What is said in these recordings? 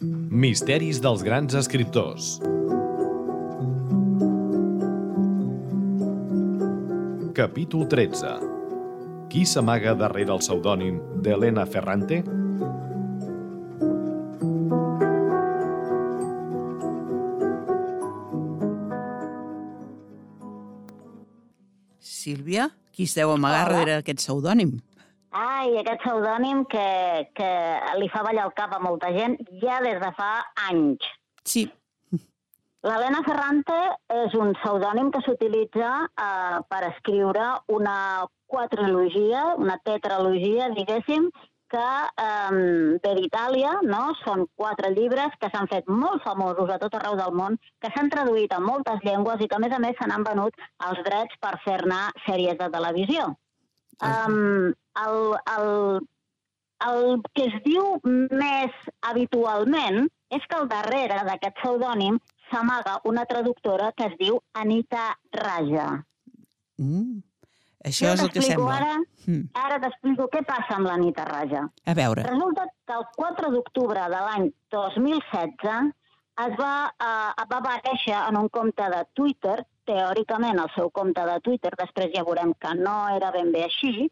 Misteris dels grans escriptors. Capítol 13. Qui s'amaga darrere el pseudònim d'Helena Ferrante? Sílvia, qui es deu amagar Hola. darrere aquest pseudònim? Ai, aquest pseudònim que, que li fa ballar el cap a molta gent ja des de fa anys. Sí, L'Helena Ferrante és un pseudònim que s'utilitza eh, per escriure una quadrilogia, una tetralogia, diguéssim, que eh, ve d'Itàlia, no? Són quatre llibres que s'han fet molt famosos a tot arreu del món, que s'han traduït a moltes llengües i que, a més a més, se n'han venut els drets per fer-ne sèries de televisió. Um, el, el, el que es diu més habitualment és que al darrere d'aquest pseudònim s'amaga una traductora que es diu Anita Raja. mm. això Jo és el que sembla. Ara, Mm. ara t'explico què passa amb l'Anita Raja. A veure, Resulta que el 4 d'octubre de l'any 2016 es va, eh, va aparèixer en un compte de Twitter, teòricament el seu compte de Twitter, després ja veurem que no era ben bé així,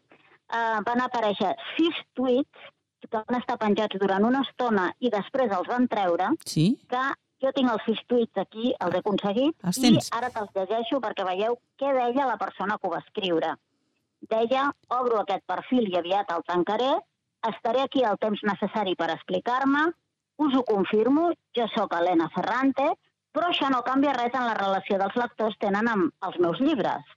eh, van aparèixer sis tuits que van estar penjats durant una estona i després els van treure, sí? que jo tinc els sis tuits aquí, els he aconseguit, Els i ara te'ls llegeixo perquè veieu què deia la persona que ho va escriure. Deia, obro aquest perfil i aviat el tancaré, estaré aquí el temps necessari per explicar-me, us ho confirmo, jo sóc Helena Ferrante, però això no canvia res en la relació dels lectors tenen amb els meus llibres.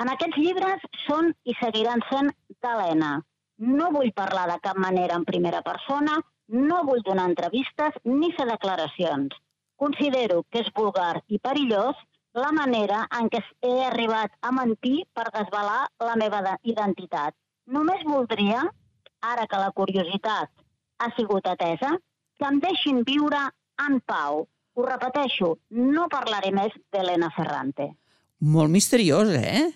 En aquests llibres són i seguiran sent d'Helena. No vull parlar de cap manera en primera persona, no vull donar entrevistes ni fer declaracions. Considero que és vulgar i perillós la manera en què he arribat a mentir per desvelar la meva de- identitat. Només voldria, ara que la curiositat ha sigut atesa, que em deixin viure en pau. Ho repeteixo, no parlaré més d'Helena Ferrante. Molt misteriós, eh?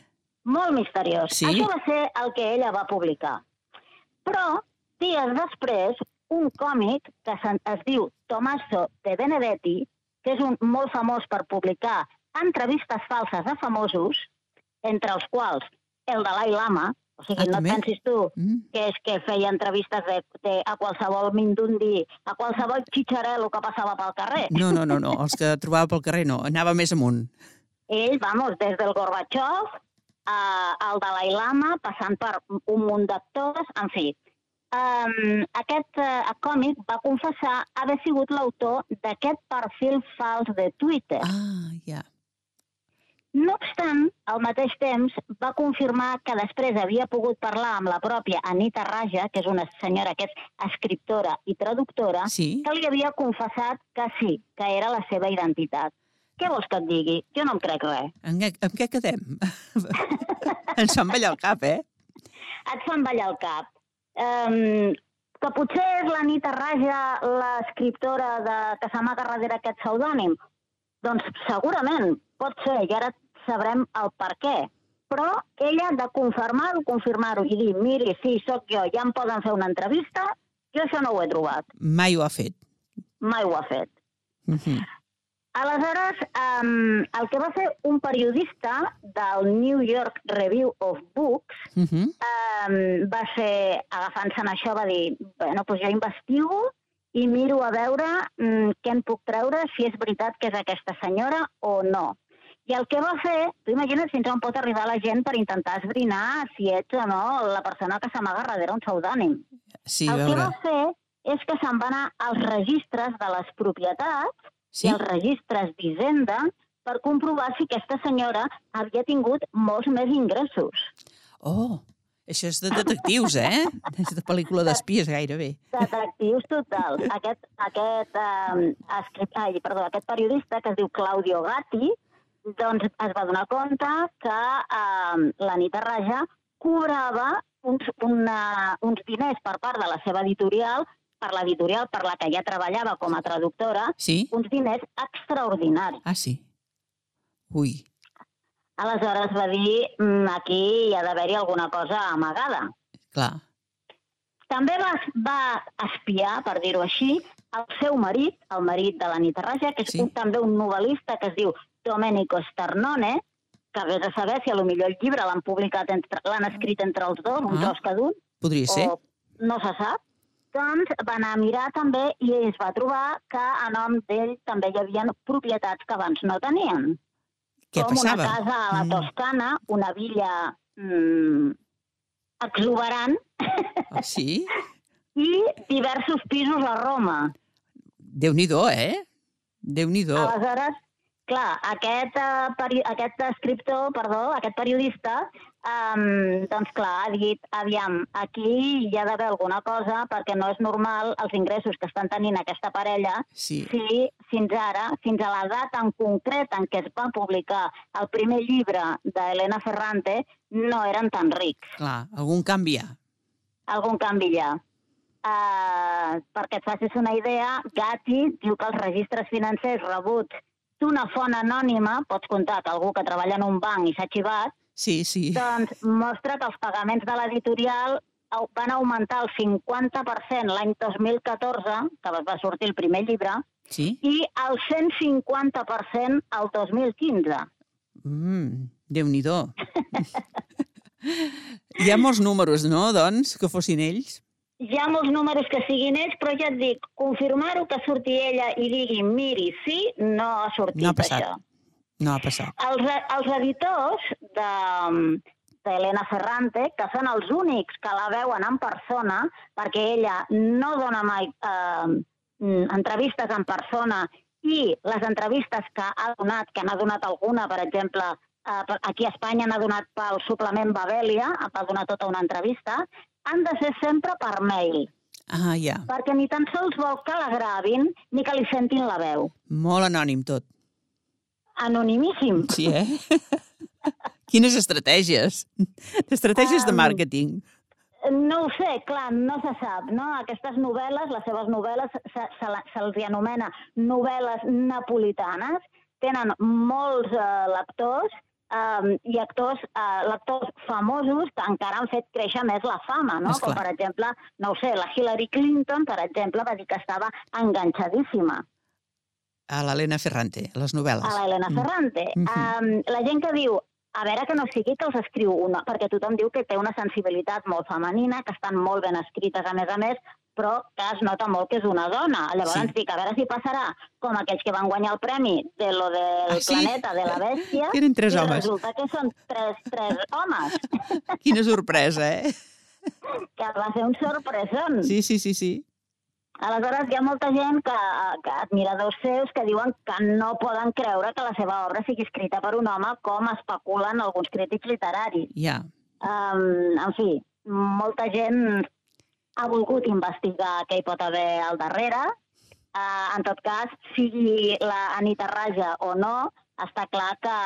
Molt misteriós. Sí? Això va ser el que ella va publicar. Però, dies després, un còmic que es diu Tommaso de Benedetti, que és un molt famós per publicar entrevistes falses a famosos, entre els quals el Dalai Lama, o sigui, Ah, no et pensis tu Mm. que és que feia entrevistes de, de, a qualsevol mindundi, a qualsevol xitxarelo que passava pel carrer. No, no, no, no, els que trobava pel carrer no, anava més amunt. Ell, vamos, des del Gorbachev a, al Dalai Lama, passant per un munt d'actors, en fi. Um, aquest uh, còmic va confessar haver sigut l'autor d'aquest perfil fals de Twitter. Ah, ja. No obstant, al mateix temps, va confirmar que després havia pogut parlar amb la pròpia Anita Raja, que és una senyora que és escriptora i traductora, Sí? que li havia confessat que sí, que era la seva identitat. Què vols que et digui? Jo no em crec res. En, en què quedem? Ens fan ballar el cap, eh? Et fan ballar el cap. Um, que potser és la Nita Raja l'escriptora de, que s'amaga darrere aquest pseudònim? Doncs segurament, pot ser, i ara sabrem el per què. Però ella ha de confirmar-ho, confirmar-ho i dir, miri, sí, sóc jo, ja em poden fer una entrevista, jo això no ho he trobat, Mai ho ha fet. mai ho ha fet. Mhm. Aleshores, um, el que va fer un periodista del New York Review of Books Mhm. um, va ser, agafant-se'n això, va dir, bueno, doncs jo investigo i miro a veure um, què en puc treure, si és veritat que és aquesta senyora o no. I el que va fer, tu imagina't fins on pot arribar la gent per intentar esbrinar si ets o no la persona que s'amaga darrere un pseudònim. Sí, el que va fer és que se'n va anar als registres de les propietats Sí? i els registres d'Hisenda per comprovar si aquesta senyora havia tingut molts més ingressos. Oh, això és de detectius, eh? És de pel·lícula d'espies, gairebé. Detectius totals. Aquest, aquest, eh, escrit, ai, perdó, aquest periodista, que es diu Claudio Gatti, doncs es va donar compte que eh, l'Anita Raja cobrava uns, una, uns diners per part de la seva editorial, per l'editorial per la que ja treballava com a traductora, Sí? uns diners extraordinaris. Ah, sí. Ui, Aleshores va dir, "Mm, aquí hi ha d'haver-hi alguna cosa amagada. clar. També va, va espiar, per dir-ho així, el seu marit, el marit de l'Anita Raja, que és Sí. un, també un novel·lista que es diu Domenico Sternone, que vés a saber si a lo millor el llibre l'han publicat, l'han escrit entre els dos, un Ah. tros cada un, Podria ser. o no se sap, doncs va anar a mirar també i es va trobar que a nom d'ell també hi havia propietats que abans no tenien. Què com passava? una casa a la Mm. Toscana, una villa mm, exuberant Ah, sí? i diversos pisos a Roma. Déu-n'hi-do, eh? Déu-n'hi-do. Aleshores, clar, aquest, uh, peri aquest escriptor, perdó, aquest periodista, um, doncs clar, ha dit, aviam, aquí hi ha d'haver alguna cosa perquè no és normal els ingressos que estan tenint aquesta parella Sí. si fins ara, fins a la data en concret en què es va publicar el primer llibre d'Helena Ferrante, no eren tan rics. Clar, algun canvi hi ha. Algun canvi hi ha. Uh, perquè et facis una idea, Gatti diu que els registres financers rebuts d'una font anònima, pots comptar que algú que treballa en un banc i s'ha xivat, Sí, sí. doncs mostra que els pagaments de l'editorial van augmentar el 50% l'any 2014, que va sortir el primer llibre, Sí? i el 150% el 2015. Mm, Déu-n'hi-do. Hi ha molts números, no, doncs, que fossin ells? Hi ha molts números que siguin ells, però ja et dic, confirmar-ho que surti ella i digui miri, sí, no ha sortit No ha passat. això. No ha passat. Els, els editors de d'Helena Ferrante, que són els únics que la veuen en persona, perquè ella no dona mai eh, entrevistes en persona i les entrevistes que ha donat, que n'ha donat alguna, per exemple, eh, aquí a Espanya n'ha donat pel suplement Babelia, va donar tota una entrevista, han de ser sempre per mail, Ah, ja. perquè ni tan sols vol que la gravin ni que li sentin la veu. Molt anònim tot. Anonimíssim. Sí, eh? Quines estratègies. Estratègies de Um, màrqueting. No ho sé, clar, no se sap, no? Aquestes novel·les, les seves novel·les, se- se se'ls se anomena novel·les napolitanes, tenen molts eh, lectors eh, i actors, eh, lectors famosos que encara han fet créixer més la fama, no? Com, per exemple, no sé, la Hillary Clinton, per exemple, va dir que estava enganxadíssima A l'Helena Ferrante, a les novel·les. a l'Helena Ferrante. Mhm. um, la gent que diu, a veure que no sigui que els escriu una, perquè tothom diu que té una sensibilitat molt femenina, que estan molt ben escrites a més a més, però que es nota molt que és una dona. Llavors Sí. dic, a veure si passarà com aquells que van guanyar el premi de lo del Ah, sí? planeta de la bèstia, eren tres i homes. resulta que són tres, tres homes, Quina sorpresa, eh? que va ser un sorpresón. Sí, sí, sí, sí. Aleshores, hi ha molta gent, que, que admiradors seus, que diuen que no poden creure que la seva obra sigui escrita per un home, com especulen alguns crítics literaris. Ja. Um, en fi, molta gent ha volgut investigar què hi pot haver al darrere. Uh, en tot cas, sigui la Anita Raja o no, està clar que,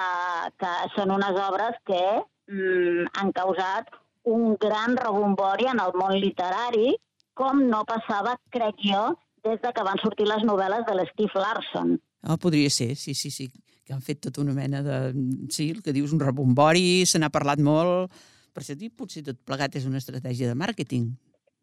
que són unes obres que mm, han causat un gran rebombori en el món literari, com no passava, crec jo, des de que van sortir les novel·les de l'Steve Larson. Oh, podria ser, sí, sí, sí. Que han fet tota una mena de... Sí, el que dius, un rebombori, se n'ha parlat molt... Per això dic, potser tot plegat és una estratègia de màrqueting.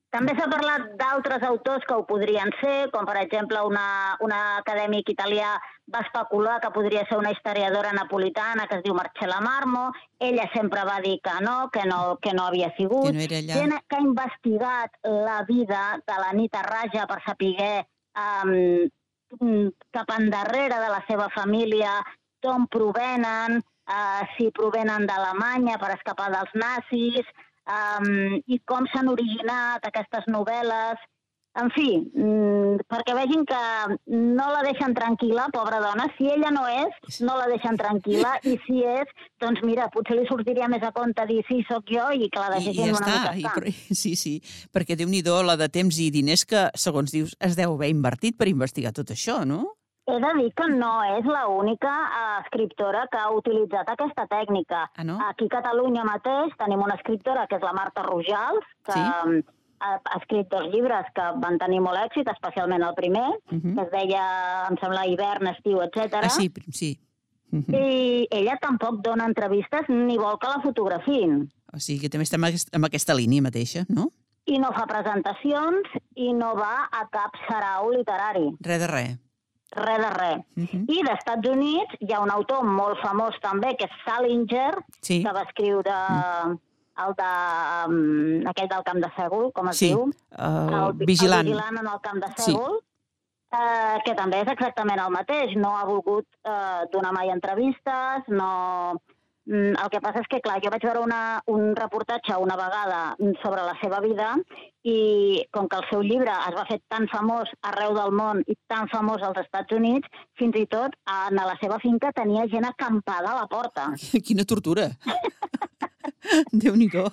També s'ha parlat d'altres autors que ho podrien ser, com per exemple una, una acadèmic italià va especular que podria ser una historiadora napolitana que es diu Marcella Marmo. Ella sempre va dir que no, que no, que no havia sigut. Que no era. Gent que ha investigat la vida de l'Anita Raja per saber um, cap endarrere de la seva família, d'on provenen, uh, si provenen d'Alemanya per escapar dels nazis, um, i com s'han originat aquestes novel·les. En fi, mm, perquè vegin que no la deixen tranquil·la, pobra dona. Si ella no és, no la deixen tranquil·la, i si és, doncs mira, potser li sortiria més a compte dir sí, sóc jo, i que la I, i deixessin ja una està. mica I, estar. però, sí, sí, perquè déu nhi la de temps i diners que, segons dius, es deu haver invertit per investigar tot això, no? He de dir que no és l'única eh, escriptora que ha utilitzat aquesta tècnica. Ah, no? Aquí a Catalunya mateix tenim una escriptora que és la Marta Rojals, que Sí? sí? ha, escrit dos llibres que van tenir molt èxit, especialment el primer, Mhm. que es deia, em sembla, Hivern, Estiu, etc. Ah, sí, sí. Mhm. I ella tampoc dona entrevistes ni vol que la fotografin. O sigui que també estem amb aquesta línia mateixa, no? i no fa presentacions i no va a cap sarau literari. Res de res. Res de res. Uh -huh. I d'Estats Units hi ha un autor molt famós també, que és Salinger, Sí, que va escriure el de, um, aquell del Camp de Sègol, com es sí. diu? Uh, vi- vigilant. El vigilant en el Camp de Sí. Sègol, eh, que també és exactament el mateix. No ha volgut eh, donar mai entrevistes, no... Mm, El que passa és que, clar, jo vaig veure una, un reportatge una vegada sobre la seva vida i com que el seu llibre es va fer tan famós arreu del món i tan famós als Estats Units, fins i tot a la seva finca tenia gent acampada a la porta. Quina tortura. Déu-n'hi-do.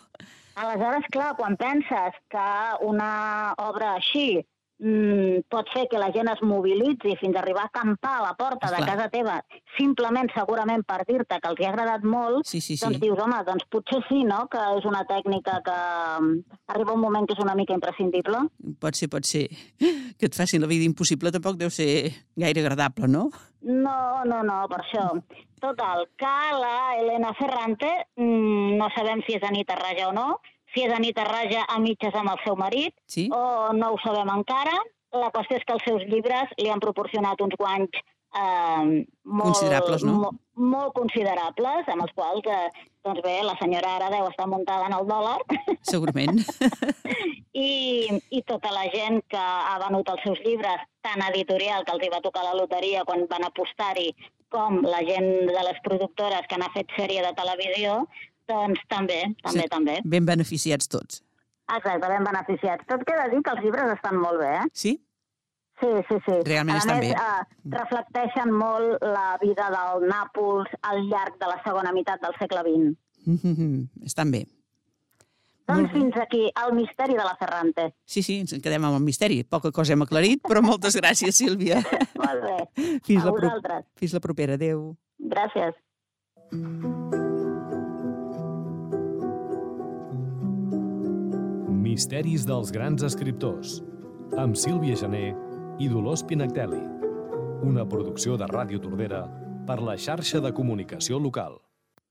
Aleshores, clar, quan penses que una obra així mm, pot fer que la gent es mobilitzi fins a arribar a acampar a la porta de Esclar. casa teva, simplement, segurament, per dir-te que els hi ha agradat molt, Sí, sí, sí. doncs dius, home, doncs potser sí, no?, que és una tècnica que mm, arriba un moment que és una mica imprescindible. Pot ser, pot ser. Que et facin la vida impossible tampoc deu ser gaire agradable, no? No, no, no, per això. Total, que la Elena Ferrante, mm, no sabem si és Anita Raja o no, si és Anita Raja a mitges amb el seu marit, Sí? o no ho sabem encara. La qüestió és que els seus llibres li han proporcionat uns guanys eh, molt, Considerables, no? Mo, molt considerables, amb els quals, eh, doncs bé, la senyora ara deu estar muntada en el dòlar Segurament. i, i tota la gent que ha venut els seus llibres, tant editorial, que els hi va tocar la loteria quan van apostar-hi, com la gent de les productores que n'ha fet sèrie de televisió, doncs també, també, Sí. també. Ben beneficiats tots. Exacte, ben beneficiats. Tot queda dir que els llibres estan molt bé, eh? Sí? Sí, sí, sí. Realment a estan més, bé. Eh, reflecteixen molt la vida del Nàpols al llarg de la segona meitat del segle XX. Estan bé. Doncs fins aquí el misteri de la Ferrante. Sí, sí, ens en quedem amb el misteri. Poca cosa hem aclarit, però moltes gràcies, Sílvia. Molt bé. Fins a la, vosaltres. fins la propera. Adéu. Gràcies. Misteris dels grans escriptors, amb Sílvia Gené i Dolors Pinactelli. Una producció de Ràdio Tordera per la xarxa de comunicació local.